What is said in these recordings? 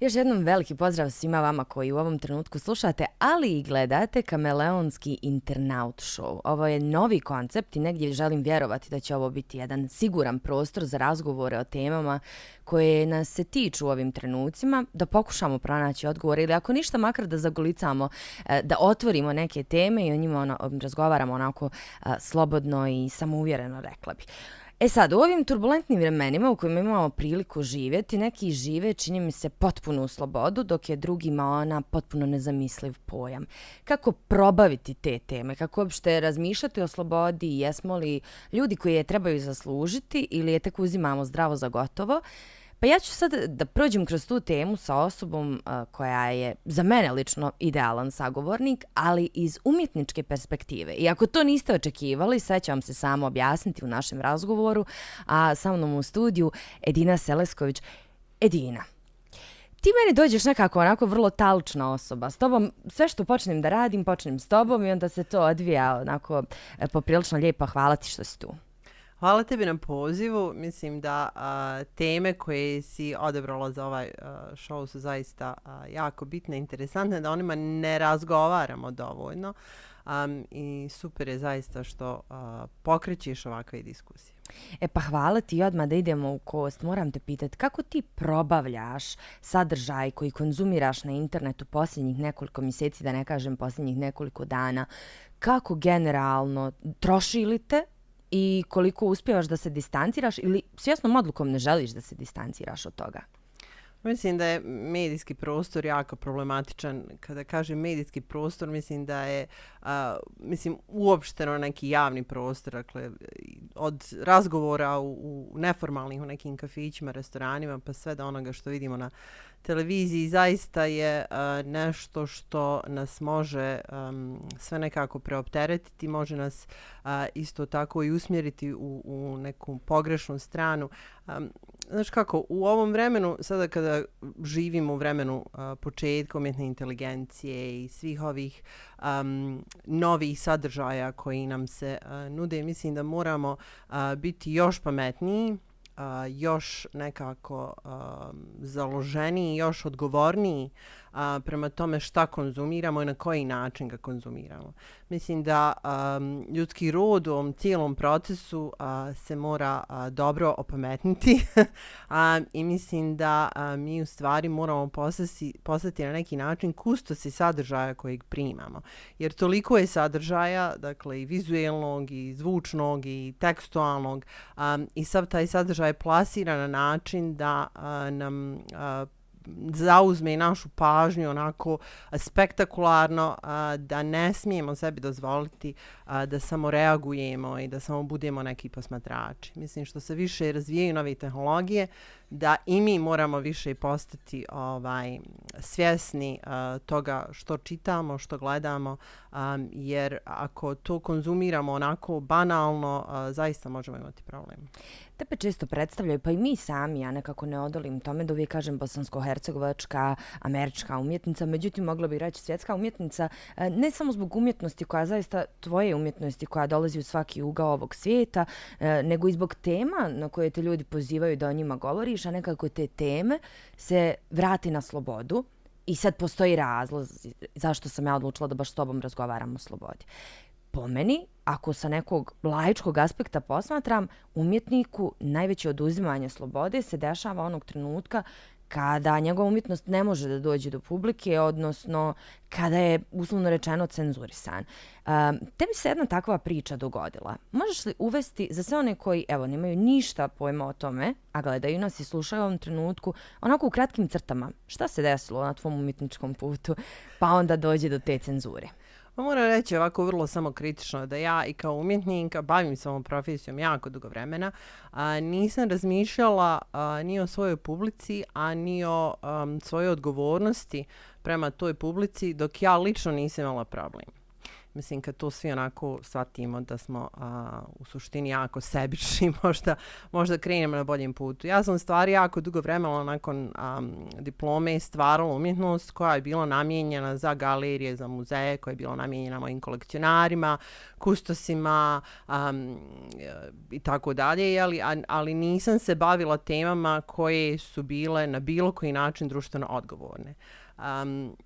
Još jednom veliki pozdrav svima vama koji u ovom trenutku slušate, ali i gledate Kameleonski internaut show. Ovo je novi koncept i negdje želim vjerovati da će ovo biti jedan siguran prostor za razgovore o temama koje nas se tiču u ovim trenucima, da pokušamo pronaći odgovore ili ako ništa makar da zagolicamo, e, da otvorimo neke teme i o njima ono, razgovaramo onako e, slobodno i samouvjereno, rekla bih. E sad, u ovim turbulentnim vremenima u kojima imamo priliku živjeti, neki žive, čini mi se, potpuno u slobodu, dok je drugima ona potpuno nezamisliv pojam. Kako probaviti te teme? Kako uopšte razmišljati o slobodi? Jesmo li ljudi koji je trebaju zaslužiti ili je tek uzimamo zdravo za gotovo? Pa ja ću sad da prođem kroz tu temu sa osobom uh, koja je za mene lično idealan sagovornik, ali iz umjetničke perspektive. I ako to niste očekivali, sve ću vam se samo objasniti u našem razgovoru, a sa mnom u studiju Edina Selesković. Edina, ti meni dođeš nekako onako vrlo talučna osoba. S tobom, sve što počnem da radim, počnem s tobom i onda se to odvija onako eh, poprilično lijepo. Hvala ti što si tu. Hvala tebi na pozivu. Mislim da a, teme koje si odebrala za ovaj a, show su zaista a, jako bitne i interesantne, da onima ne razgovaramo dovoljno. Um, I super je zaista što a, pokrećiš ovakve diskusije. E pa hvala ti odmah da idemo u kost. Moram te pitati kako ti probavljaš sadržaj koji konzumiraš na internetu posljednjih nekoliko mjeseci, da ne kažem posljednjih nekoliko dana. Kako generalno troši li te i koliko uspijevaš da se distanciraš ili svjesnom odlukom ne želiš da se distanciraš od toga? Mislim da je medijski prostor jako problematičan. Kada kažem medijski prostor, mislim da je a, mislim uopšteno neki javni prostor, dakle od razgovora u, u neformalnih u nekim kafićima, restoranima, pa sve do onoga što vidimo na televiziji zaista je uh, nešto što nas može um, sve nekako preopteretiti, može nas uh, isto tako i usmjeriti u, u neku pogrešnu stranu. Um, znaš kako, u ovom vremenu, sada kada živimo u vremenu uh, početka umjetne inteligencije i svih ovih um, novih sadržaja koji nam se uh, nude, mislim da moramo uh, biti još pametniji, uh, još nekako uh, založeniji, još odgovorniji a, prema tome šta konzumiramo i na koji način ga konzumiramo. Mislim da a, ljudski rod u ovom cijelom procesu a, se mora a, dobro opametniti a, i mislim da a, mi u stvari moramo postati, postati na neki način kustosi sadržaja kojeg primamo. Jer toliko je sadržaja, dakle i vizuelnog i zvučnog i tekstualnog a, i sav taj sadržaj plasira na način da a, nam a, zauzme našu pažnju onako spektakularno a, da ne smijemo sebi dozvoliti a, da samo reagujemo i da samo budemo neki posmatrači. Mislim što se više razvijaju nove tehnologije, da i mi moramo više postati ovaj svjesni a, toga što čitamo, što gledamo, a, jer ako to konzumiramo onako banalno, a, zaista možemo imati problem. Tebe često predstavljaju, pa i mi sami, ja nekako ne odolim tome da uvijek kažem bosansko-hercegovačka, američka umjetnica, međutim mogla bi reći svjetska umjetnica, e, ne samo zbog umjetnosti koja zaista tvoje umjetnosti koja dolazi u svaki ugao ovog svijeta, e, nego i zbog tema na koje te ljudi pozivaju da o njima govoriš, a nekako te teme se vrati na slobodu i sad postoji razlog zašto sam ja odlučila da baš s tobom razgovaram o slobodi. Po meni, ako sa nekog laičkog aspekta posmatram, umjetniku najveće oduzimanje slobode se dešava onog trenutka kada njegova umjetnost ne može da dođe do publike, odnosno kada je uslovno rečeno cenzurisan. Um, tebi se jedna takva priča dogodila. Možeš li uvesti za sve one koji evo nemaju ništa pojma o tome, a gledaju nas i slušaju u ovom trenutku, onako u kratkim crtama, šta se desilo na tvom umjetničkom putu, pa onda dođe do te cenzure? Pa moram reći ovako vrlo samo kritično da ja i kao umjetnik bavim se ovom profesijom jako dugo vremena. A, nisam razmišljala a, ni o svojoj publici, a ni o a, svojoj odgovornosti prema toj publici dok ja lično nisam imala problem. Mislim, kad to svi onako shvatimo da smo a, u suštini jako sebični, možda, možda krenemo na boljem putu. Ja sam stvari jako dugo vremena nakon a, diplome stvarala umjetnost koja je bila namijenjena za galerije, za muzeje, koja je bila namijenjena mojim kolekcionarima, kustosima a, i tako dalje, ali, ali nisam se bavila temama koje su bile na bilo koji način društveno odgovorne. Um,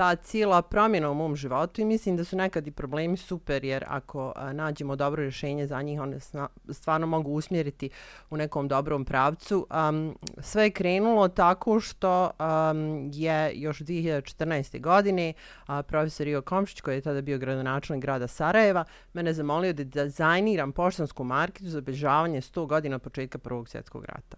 ta cijela promjena u mom životu i mislim da su nekad i problemi super jer ako a, nađemo dobro rješenje za njih one sna, stvarno mogu usmjeriti u nekom dobrom pravcu. Um, sve je krenulo tako što um, je još 2014. godine a, profesor Rio Komšić koji je tada bio gradonačelnik grada Sarajeva mene zamolio da dizajniram poštansku marketu za obežavanje 100 godina početka Prvog svjetskog rata.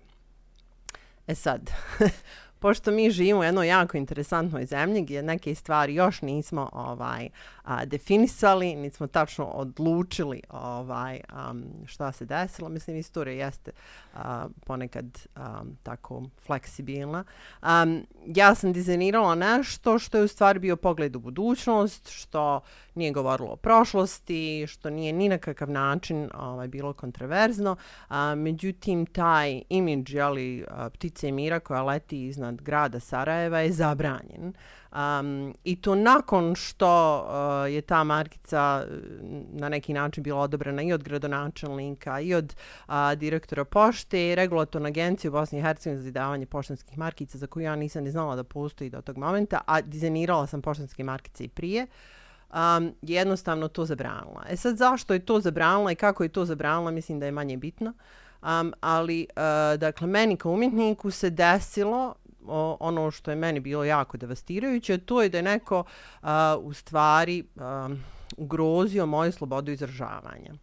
E sad, pošto mi živimo u jednoj jako interesantnoj zemlji gdje neke stvari još nismo ovaj a, definisali, nismo tačno odlučili ovaj um, šta se desilo. Mislim, istorija jeste a, ponekad um, tako fleksibilna. Um, ja sam dizajnirala nešto što je u stvari bio pogled u budućnost, što nije govorilo o prošlosti, što nije ni na kakav način ovaj, bilo kontroverzno. A, međutim, taj imidž jeli, ptice mira koja leti iznad grada Sarajeva je zabranjen. Um, I to nakon što uh, je ta markica eh, na neki način bila odobrena i od gradonačelnika i od uh, direktora pošte i regulatorna agencija u Bosni i Hercegovini za izdavanje poštanskih markica za koju ja nisam ni znala da postoji do tog momenta, a dizajnirala sam poštanske markice i prije. Um, jednostavno to zabranila. E sad zašto je to zabranila i kako je to zabranila mislim da je manje bitno. Um, ali uh, dakle meni kao umjetniku se desilo o, ono što je meni bilo jako devastirajuće, to je da je neko a, u stvari a, ugrozio moju slobodu izražavanja.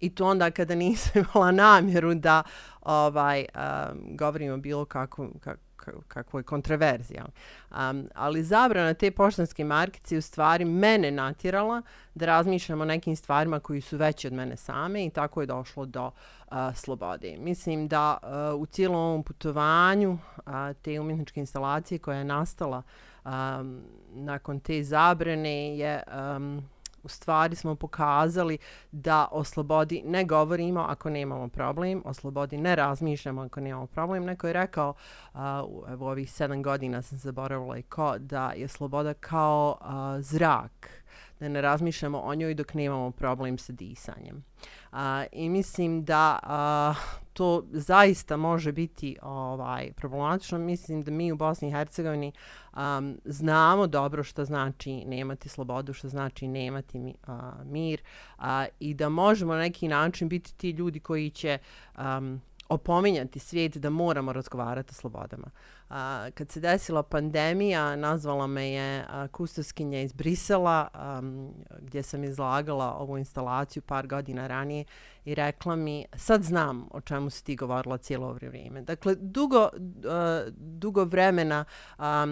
I to onda kada nisam imala namjeru da ovaj a, govorim o bilo kakvom, kak, kakvoj kontroverziji. Um, ali zabrana te poštanske markice u stvari mene natjerala da razmišljamo o nekim stvarima koji su veći od mene same i tako je došlo do uh, slobode. Mislim da uh, u cijelom ovom putovanju uh, te umjetničke instalacije koja je nastala um, nakon te zabrane je um, u stvari smo pokazali da o slobodi ne govorimo ako nemamo problem, o slobodi ne razmišljamo ako nemamo problem. Neko je rekao, uh, evo ovih sedam godina sam zaboravila i ko, da je sloboda kao uh, zrak, da ne razmišljamo o njoj dok nemamo problem sa disanjem. A, I mislim da a, to zaista može biti ovaj problematično. Mislim da mi u Bosni i Hercegovini um, znamo dobro što znači nemati slobodu, što znači nemati mi, uh, mir uh, i da možemo na neki način biti ti ljudi koji će um, opominjati svijet da moramo razgovarati o slobodama. A, kad se desila pandemija, nazvala me je a, kustoskinja iz Brisela, a, gdje sam izlagala ovu instalaciju par godina ranije i rekla mi, sad znam o čemu si ti govorila cijelo vrijeme. Dakle, dugo, a, dugo vremena a,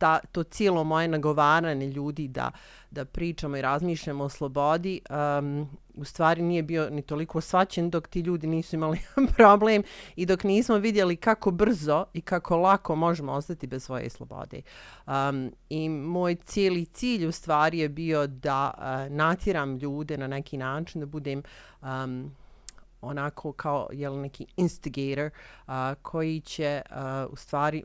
ta, to cijelo moje nagovaranje ljudi da, da pričamo i razmišljamo o slobodi um, u stvari nije bio ni toliko svaćen dok ti ljudi nisu imali problem i dok nismo vidjeli kako brzo i kako lako možemo ostati bez svoje slobode. Um, I moj cijeli cilj u stvari je bio da uh, natiram ljude na neki način, da budem um, onako kao jel neki instigator a, koji će a, u stvari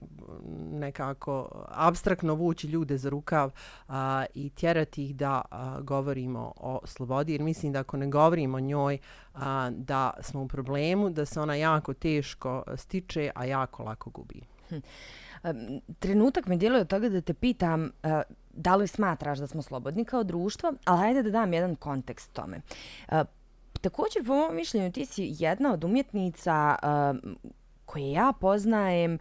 nekako abstraktno vući ljude za rukav a, i tjerati ih da a, govorimo o slobodi jer mislim da ako ne govorimo o njoj a, da smo u problemu da se ona jako teško stiče a jako lako gubi. Hm. Trenutak me djeluje od toga da te pitam a, da li smatraš da smo slobodni kao društvo, ali hajde da dam jedan kontekst tome. A, također, po mojom mišljenju, ti si jedna od umjetnica uh, koje ja poznajem, uh,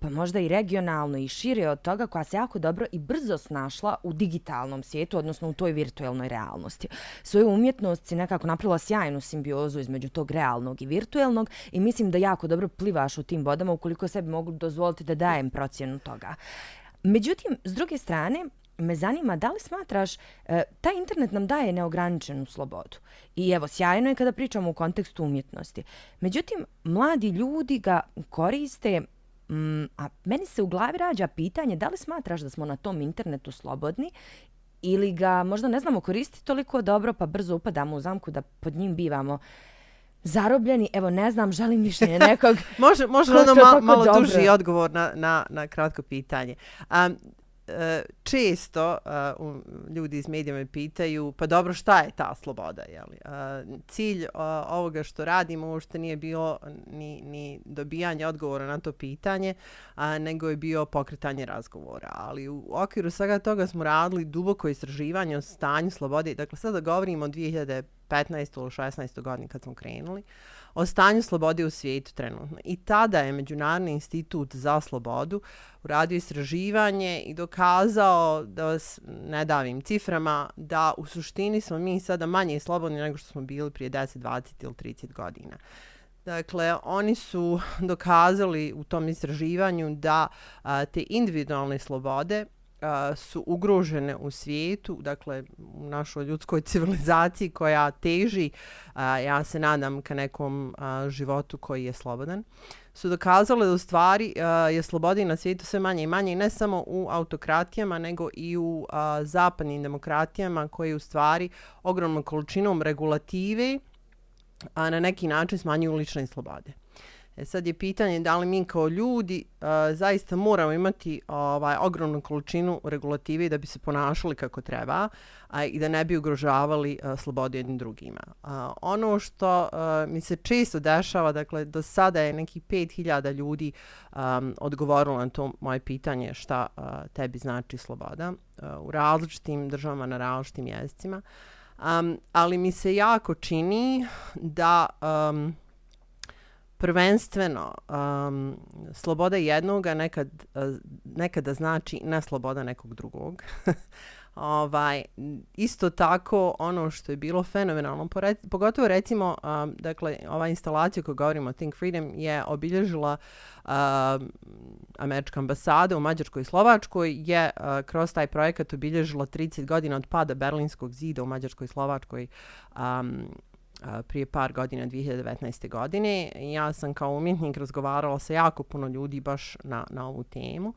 pa možda i regionalno i šire od toga, koja se jako dobro i brzo snašla u digitalnom svijetu, odnosno u toj virtualnoj realnosti. Svoju umjetnost si nekako napravila sjajnu simbiozu između tog realnog i virtualnog i mislim da jako dobro plivaš u tim vodama ukoliko sebi mogu dozvoliti da dajem procjenu toga. Međutim, s druge strane, me zanima da li smatraš, e, taj internet nam daje neograničenu slobodu. I evo, sjajno je kada pričamo u kontekstu umjetnosti. Međutim, mladi ljudi ga koriste, mm, a meni se u glavi rađa pitanje da li smatraš da smo na tom internetu slobodni ili ga možda ne znamo koristiti toliko dobro pa brzo upadamo u zamku da pod njim bivamo zarobljeni. Evo, ne znam, želim mišljenje nekog. može može ono ma, malo dobro. duži odgovor na, na, na kratko pitanje. Um, Eh, često uh, ljudi iz medija me pitaju pa dobro šta je ta sloboda je li uh, cilj uh, ovoga što radimo uopšte nije bilo ni, ni dobijanje odgovora na to pitanje uh, nego je bio pokretanje razgovora ali u okviru svega toga smo radili duboko istraživanje o stanju slobode dakle sada govorimo o 2015. ili 16. godini kad smo krenuli uh, o stanju slobode u svijetu trenutno. I tada je Međunarodni institut za slobodu uradio istraživanje i dokazao, da vas ne davim ciframa, da u suštini smo mi sada manje slobodni nego što smo bili prije 10, 20 ili 30 godina. Dakle, oni su dokazali u tom istraživanju da a, te individualne slobode su ugrožene u svijetu, dakle u našoj ljudskoj civilizaciji koja teži, a, ja se nadam, ka nekom a, životu koji je slobodan, su dokazale da u stvari a, je slobodi na svijetu sve manje i manje, ne samo u autokratijama, nego i u a, zapadnim demokratijama koje u stvari ogromnom količinom regulative a, na neki način smanjuju lične slobode. E sad je pitanje da li mi kao ljudi uh, zaista moramo imati ovaj ogromnu količinu regulative da bi se ponašali kako treba a, i da ne bi ugrožavali uh, slobodu jednim drugima. Uh, ono što uh, mi se često dešava, dakle do sada je neki 5000 ljudi um, odgovorilo na to moje pitanje šta uh, tebi znači sloboda uh, u različitim državama na različitim jezicima. Um, ali mi se jako čini da um, prvenstveno um, sloboda a nekad, uh, nekada znači na sloboda nekog drugog. ovaj, isto tako ono što je bilo fenomenalno, pogotovo recimo, um, dakle, ova instalacija koju govorimo, Think Freedom, je obilježila um, američka ambasada u Mađarskoj i Slovačkoj, je uh, kroz taj projekat obilježila 30 godina od pada Berlinskog zida u Mađarskoj i Slovačkoj um, prije par godina, 2019. godine. Ja sam kao umjetnik razgovarala sa jako puno ljudi baš na, na ovu temu.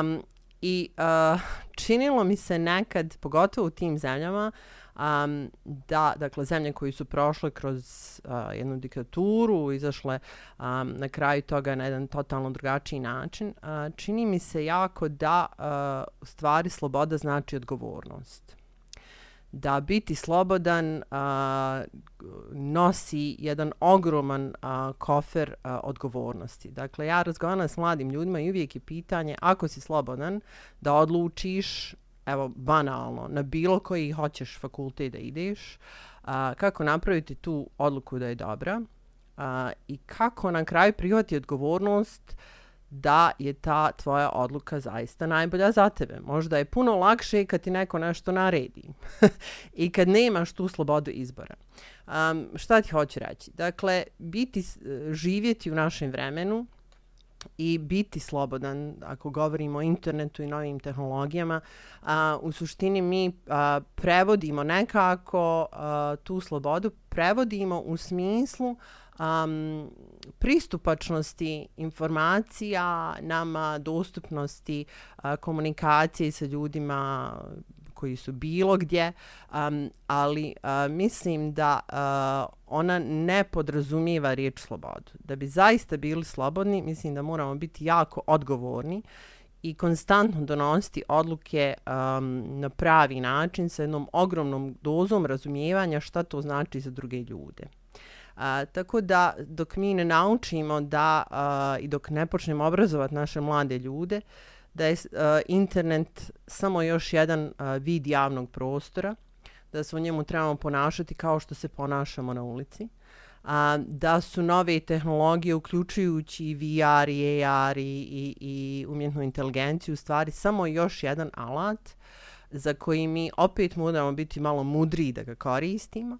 Um, I uh, činilo mi se nekad, pogotovo u tim zemljama, um, da, dakle, zemlje koji su prošle kroz uh, jednu diktaturu, izašle um, na kraju toga na jedan totalno drugačiji način, uh, čini mi se jako da uh, stvari sloboda znači odgovornost da biti slobodan a, nosi jedan ogroman a, kofer a, odgovornosti. Dakle, ja razgovaram s mladim ljudima i uvijek je pitanje, ako si slobodan, da odlučiš, evo, banalno, na bilo koji hoćeš fakultet da ideš, a, kako napraviti tu odluku da je dobra a, i kako na kraju prihvati odgovornost da je ta tvoja odluka zaista najbolja za tebe. Možda je puno lakše kad ti neko nešto naredi i kad nemaš tu slobodu izbora. Um, šta ti hoću reći? Dakle, biti, e, živjeti u našem vremenu i biti slobodan, ako govorimo o internetu i novim tehnologijama, a, u suštini mi a, prevodimo nekako a, tu slobodu, prevodimo u smislu um, pristupačnosti informacija, nama dostupnosti a, komunikacije sa ljudima koji su bilo gdje, um, ali uh, mislim da uh, ona ne podrazumijeva riječ slobodu. Da bi zaista bili slobodni, mislim da moramo biti jako odgovorni i konstantno donositi odluke um, na pravi način sa jednom ogromnom dozom razumijevanja šta to znači za druge ljude. A, tako da dok mi ne naučimo da a, i dok ne počnemo obrazovati naše mlade ljude, da je uh, internet samo još jedan uh, vid javnog prostora, da se u njemu trebamo ponašati kao što se ponašamo na ulici, a, da su nove tehnologije uključujući VR i AR i, i, i umjetnu inteligenciju u stvari samo još jedan alat za koji mi opet moramo biti malo mudriji da ga koristimo,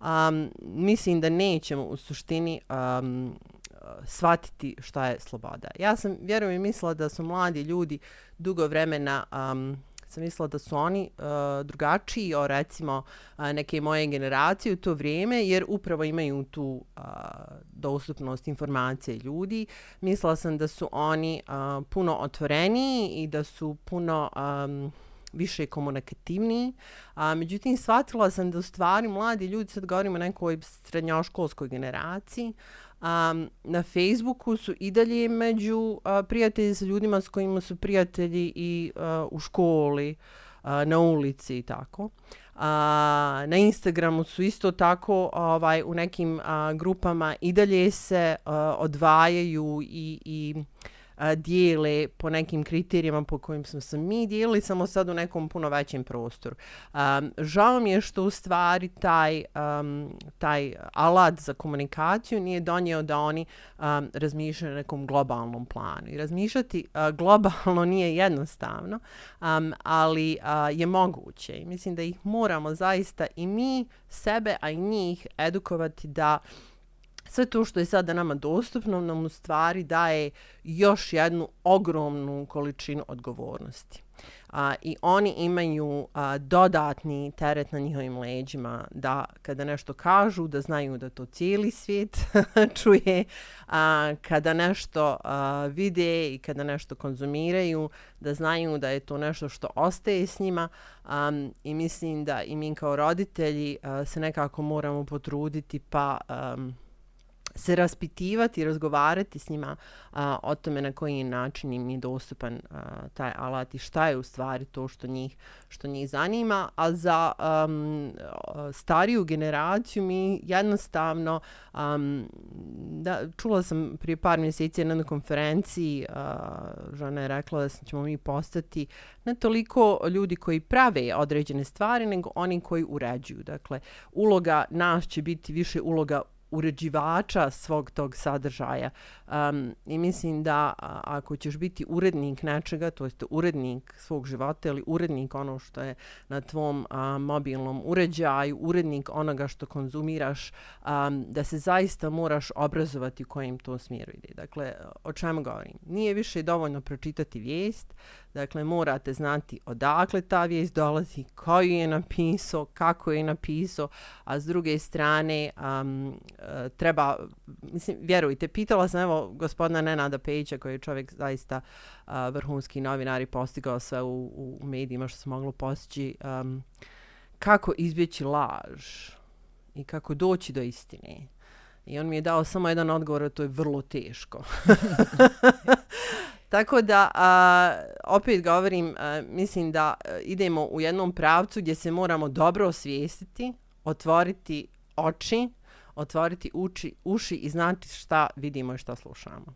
um, mislim da nećemo u suštini um, shvatiti šta je sloboda. Ja sam, vjerujem, mislila da su mladi ljudi dugo vremena um, sam mislila da su oni uh, drugačiji o recimo uh, neke moje generacije u to vrijeme jer upravo imaju tu uh, dostupnost informacije ljudi. Mislila sam da su oni uh, puno otvoreniji i da su puno um, više komunikativniji. A, međutim, shvatila sam da u stvari mladi ljudi, sad govorimo o nekoj srednjoškolskoj generaciji, um, na Facebooku su i dalje među uh, prijatelji sa ljudima s kojima su prijatelji i uh, u školi, uh, na ulici i tako. Uh, na Instagramu su isto tako ovaj u nekim uh, grupama i dalje se uh, odvajaju i, i a, dijele po nekim kriterijama po kojim smo se mi dijelili, samo sad u nekom puno većem prostoru. Um, žao mi je što u stvari taj, um, taj alat za komunikaciju nije donio da oni um, razmišljaju na nekom globalnom planu. I razmišljati uh, globalno nije jednostavno, um, ali uh, je moguće. I mislim da ih moramo zaista i mi sebe, a i njih edukovati da sve to što je sada nama dostupno nam u stvari daje još jednu ogromnu količinu odgovornosti. A, I oni imaju a, dodatni teret na njihovim leđima da kada nešto kažu, da znaju da to cijeli svijet čuje, a, kada nešto a, vide i kada nešto konzumiraju, da znaju da je to nešto što ostaje s njima a, i mislim da i mi kao roditelji a, se nekako moramo potruditi pa... A, se raspitivati i razgovarati s njima a, o tome na koji način im je dostupan a, taj alat i šta je u stvari to što njih, što njih zanima. A za um, stariju generaciju mi jednostavno, um, da, čula sam prije par mjeseci na jednoj konferenciji, a, žena je rekla da ćemo mi postati ne toliko ljudi koji prave određene stvari, nego oni koji uređuju. Dakle, uloga nas će biti više uloga uređivača svog tog sadržaja. Um, I mislim da ako ćeš biti urednik nečega, to jest urednik svog života ili urednik ono što je na tvom a, mobilnom uređaju, urednik onoga što konzumiraš, um, da se zaista moraš obrazovati u kojim to smjeru ide. Dakle, o čemu govorim? Nije više dovoljno pročitati vijest, Dakle, morate znati odakle ta vijest dolazi, koju je napisao, kako je napisao, a s druge strane um, treba, mislim, vjerujte, pitala sam evo gospodina Nenada Pejića koji je čovjek zaista uh, vrhunski novinar i postigao sve u, u medijima što se moglo postići, um, kako izbjeći laž i kako doći do istine. I on mi je dao samo jedan odgovor, a to je vrlo teško. Tako da, a, opet govorim, a, mislim da e, idemo u jednom pravcu gdje se moramo dobro osvijestiti, otvoriti oči, otvoriti uči, uši i znati šta vidimo i šta slušamo.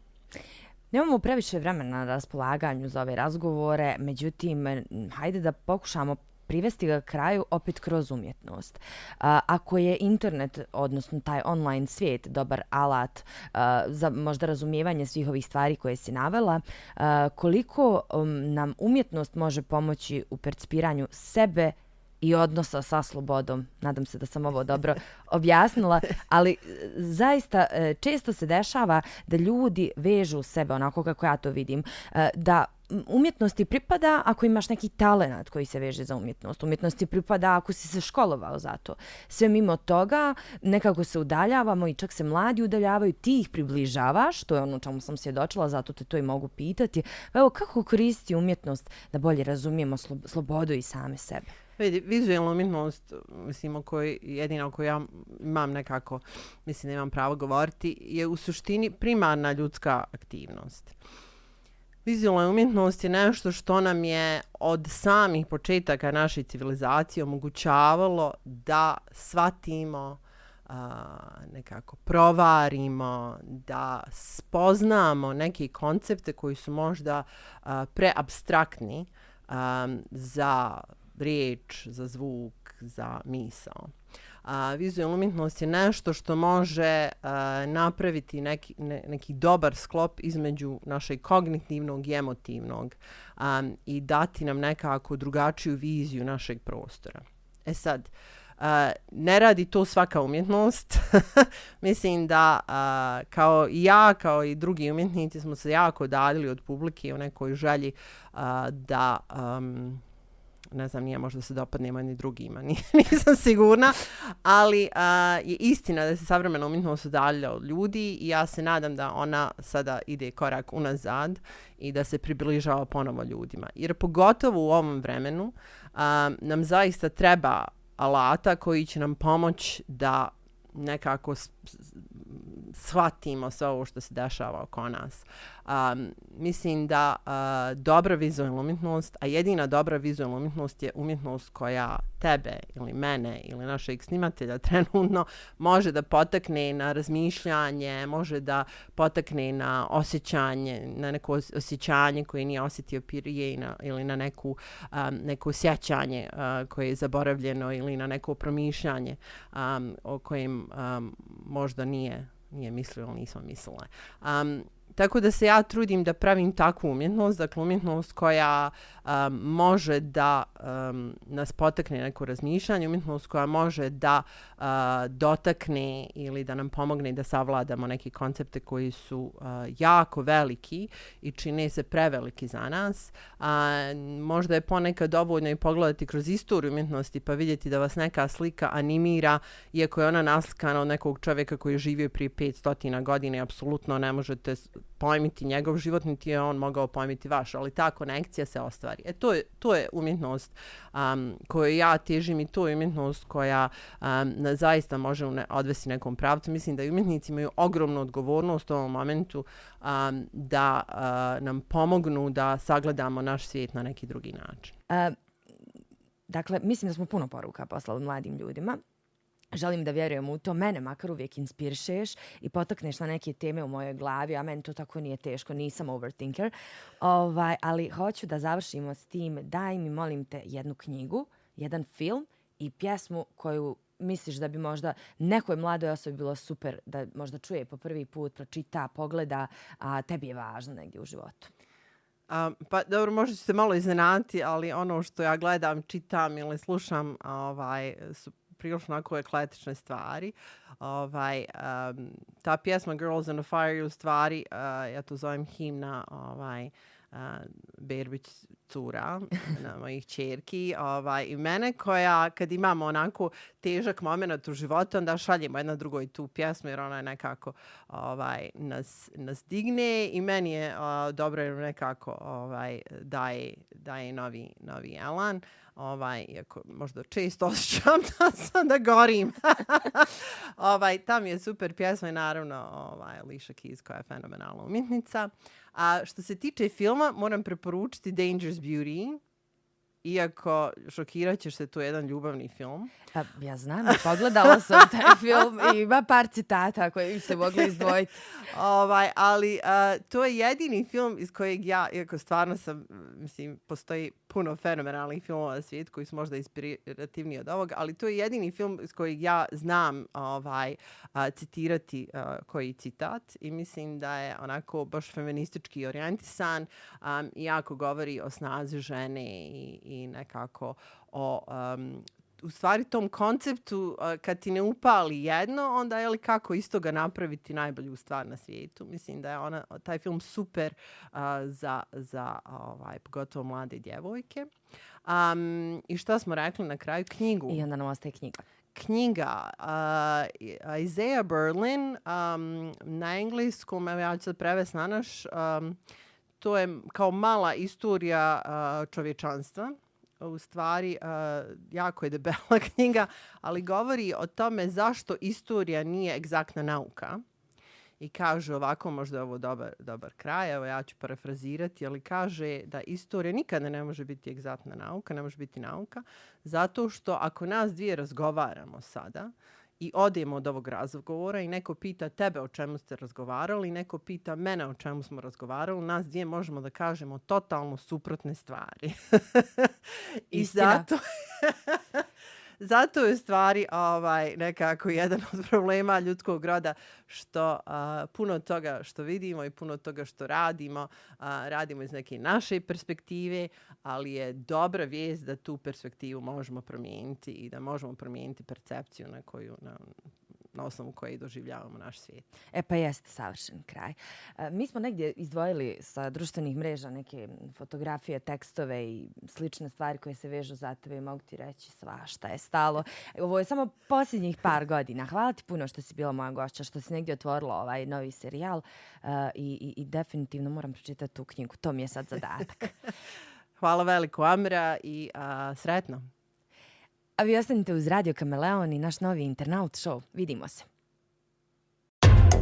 Nemamo previše vremena na raspolaganju za ove razgovore, međutim, hajde da pokušamo privesti ga kraju opet kroz umjetnost. A, ako je internet, odnosno taj online svijet, dobar alat a, za možda razumijevanje svih ovih stvari koje si navela, a, koliko um, nam umjetnost može pomoći u percipiranju sebe i odnosa sa slobodom. Nadam se da sam ovo dobro objasnila, ali zaista e, često se dešava da ljudi vežu sebe onako kako ja to vidim, e, da umjetnosti pripada ako imaš neki talent koji se veže za umjetnost. Umjetnosti pripada ako si se školovao za to. Sve mimo toga nekako se udaljavamo i čak se mladi udaljavaju, ti ih približavaš, to je ono čemu sam svjedočila, zato te to i mogu pitati. Pa evo, kako koristi umjetnost da bolje razumijemo slobodu i same sebe? Vidi, vizualna umjetnost, mislim, o kojoj, jedina o kojoj ja imam nekako, mislim, nemam pravo govoriti, je u suštini primarna ljudska aktivnost. Vizualna umjetnost je nešto što nam je od samih početaka naše civilizacije omogućavalo da shvatimo, a, nekako provarimo, da spoznamo neke koncepte koji su možda a, preabstraktni a, za riječ, za zvuk, za misao. A, vizualna umjetnost je nešto što može a, napraviti neki, ne, neki dobar sklop između našeg kognitivnog i emotivnog a, i dati nam nekako drugačiju viziju našeg prostora. E sad, a, ne radi to svaka umjetnost. Mislim da a, kao i ja, kao i drugi umjetnici smo se jako dalili od publike u nekoj želji a, da... Um, ne znam, nije možda se dopadnemo ni drugima, nisam sigurna, ali a, je istina da se savremena umjetnost udalja od ljudi i ja se nadam da ona sada ide korak unazad i da se približava ponovo ljudima. Jer pogotovo u ovom vremenu a, nam zaista treba alata koji će nam pomoć da nekako shvatimo sve ovo što se dešava oko nas. Um, mislim da uh, dobra vizualna umjetnost, a jedina dobra vizualna umjetnost je umjetnost koja tebe ili mene ili našeg snimatelja trenutno može da potakne na razmišljanje, može da potakne na osjećanje, na neko osjećanje koje nije osjetio prije na, ili na neku, um, neko osjećanje uh, koje je zaboravljeno ili na neko promišljanje um, o kojem um, možda nije mislio ili nisam mislila. Um, tako da se ja trudim da pravim takvu umjetnost, dakle umjetnost koja um, može da um, nas potakne neko razmišljanje, umjetnost koja može da uh, dotakne ili da nam pomogne da savladamo neki koncepte koji su uh, jako veliki i čine se preveliki za nas. Uh, možda je ponekad dovoljno i pogledati kroz istoriju umjetnosti pa vidjeti da vas neka slika animira, iako je ona naslikana od nekog čovjeka koji je živio prije 500 godina i apsolutno ne možete pojmiti njegov život, niti je on mogao pojmiti vaš, ali ta konekcija se ostvari. E to je, to je umjetnost um, koju ja težim i to je umjetnost koja um, na, zaista može ne, odvesti nekom pravcu. Mislim da umjetnici imaju ogromnu odgovornost u ovom momentu um, da uh, nam pomognu da sagledamo naš svijet na neki drugi način. Uh, dakle, mislim da smo puno poruka poslali mladim ljudima želim da vjerujem u to, mene makar uvijek inspiršeš i potakneš na neke teme u mojoj glavi, a meni to tako nije teško, nisam overthinker. Ovaj, ali hoću da završimo s tim, daj mi, molim te, jednu knjigu, jedan film i pjesmu koju misliš da bi možda nekoj mladoj osobi bilo super da možda čuje po prvi put, pročita, pogleda, a tebi je važno negdje u životu? A, pa dobro, možda ćete malo iznenati, ali ono što ja gledam, čitam ili slušam ovaj, su prilično onako ekletične stvari. Ovaj, um, ta pjesma Girls in a Fire je u stvari, uh, ja to zovem himna ovaj, uh, Berbić cura, na mojih čerki. Ovaj, I mene koja, kad imamo onako težak moment u životu, onda šaljemo jedna drugoj tu pjesmu, jer ona je nekako ovaj, nas, nas digne i meni je uh, dobro jer nekako ovaj, daje, daje novi, novi elan ovaj, iako možda često osjećam da sam da gorim. ovaj, tam je super pjesma i naravno ovaj, Alicia Keys koja je fenomenalna umjetnica. A što se tiče filma, moram preporučiti Dangerous Beauty. Iako šokirat ćeš se, to je jedan ljubavni film. A, ja znam, pogledala sam taj film i ima par citata koje se mogli izdvojiti. ovaj, ali uh, to je jedini film iz kojeg ja, iako stvarno sam, mislim, postoji puno fenomenalnih filmova na svijetu koji su možda inspirativni od ovog, ali to je jedini film iz kojeg ja znam ovaj, uh, citirati uh, koji citat i mislim da je onako baš feministički orijentisan um, i jako govori o snazi žene i, i nekako o um, u stvari tom konceptu kad ti ne upali jedno, onda je li kako isto ga napraviti najbolju stvar na svijetu. Mislim da je ona, taj film super uh, za, za ovaj, pogotovo mlade djevojke. Um, I što smo rekli na kraju? Knjigu. I onda nam ostaje knjiga. Knjiga uh, Isaiah Berlin um, na engleskom, evo ja ću sad prevesti na naš, um, to je kao mala istorija uh, čovječanstva u stvari uh, jako je debela knjiga, ali govori o tome zašto istorija nije egzaktna nauka. I kaže ovako, možda je ovo dobar, dobar kraj, evo ja ću parafrazirati, ali kaže da istorija nikada ne može biti egzaktna nauka, ne može biti nauka, zato što ako nas dvije razgovaramo sada, uh, i odemo od ovog razgovora i neko pita tebe o čemu ste razgovarali, neko pita mene o čemu smo razgovarali, nas dvije možemo da kažemo totalno suprotne stvari. I zato... zato je stvari ovaj nekako jedan od problema ljudskog roda što a, puno toga što vidimo i puno toga što radimo a, radimo iz neke naše perspektive, ali je dobra vijest da tu perspektivu možemo promijeniti i da možemo promijeniti percepciju na koju na, na osnovu koje i doživljavamo naš svijet. E pa jeste savršen kraj. E, mi smo negdje izdvojili sa društvenih mreža neke fotografije, tekstove i slične stvari koje se vežu za tebe i mogu ti reći svašta je stalo. Ovo je samo posljednjih par godina. Hvala ti puno što si bila moja gošća, što si negdje otvorila ovaj novi serijal uh, i, i, i definitivno moram pročitati tu knjigu. To mi je sad zadatak. Hvala veliko Amira i a, sretno. A vi ostanite uz Radio Kameleon i naš novi internaut show. Vidimo se.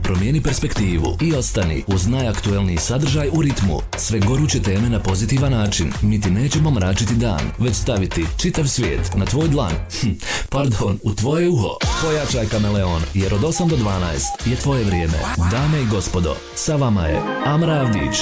Promijeni perspektivu i ostani uz najaktuelniji sadržaj u ritmu. Sve goruće teme na pozitivan način. Mi ti nećemo mračiti dan, već staviti čitav svijet na tvoj dlan. Hm, pardon, u tvoje uho. Pojačaj Kameleon, jer od 8 do 12 je tvoje vrijeme. Dame i gospodo, sa vama je Amra Avdić.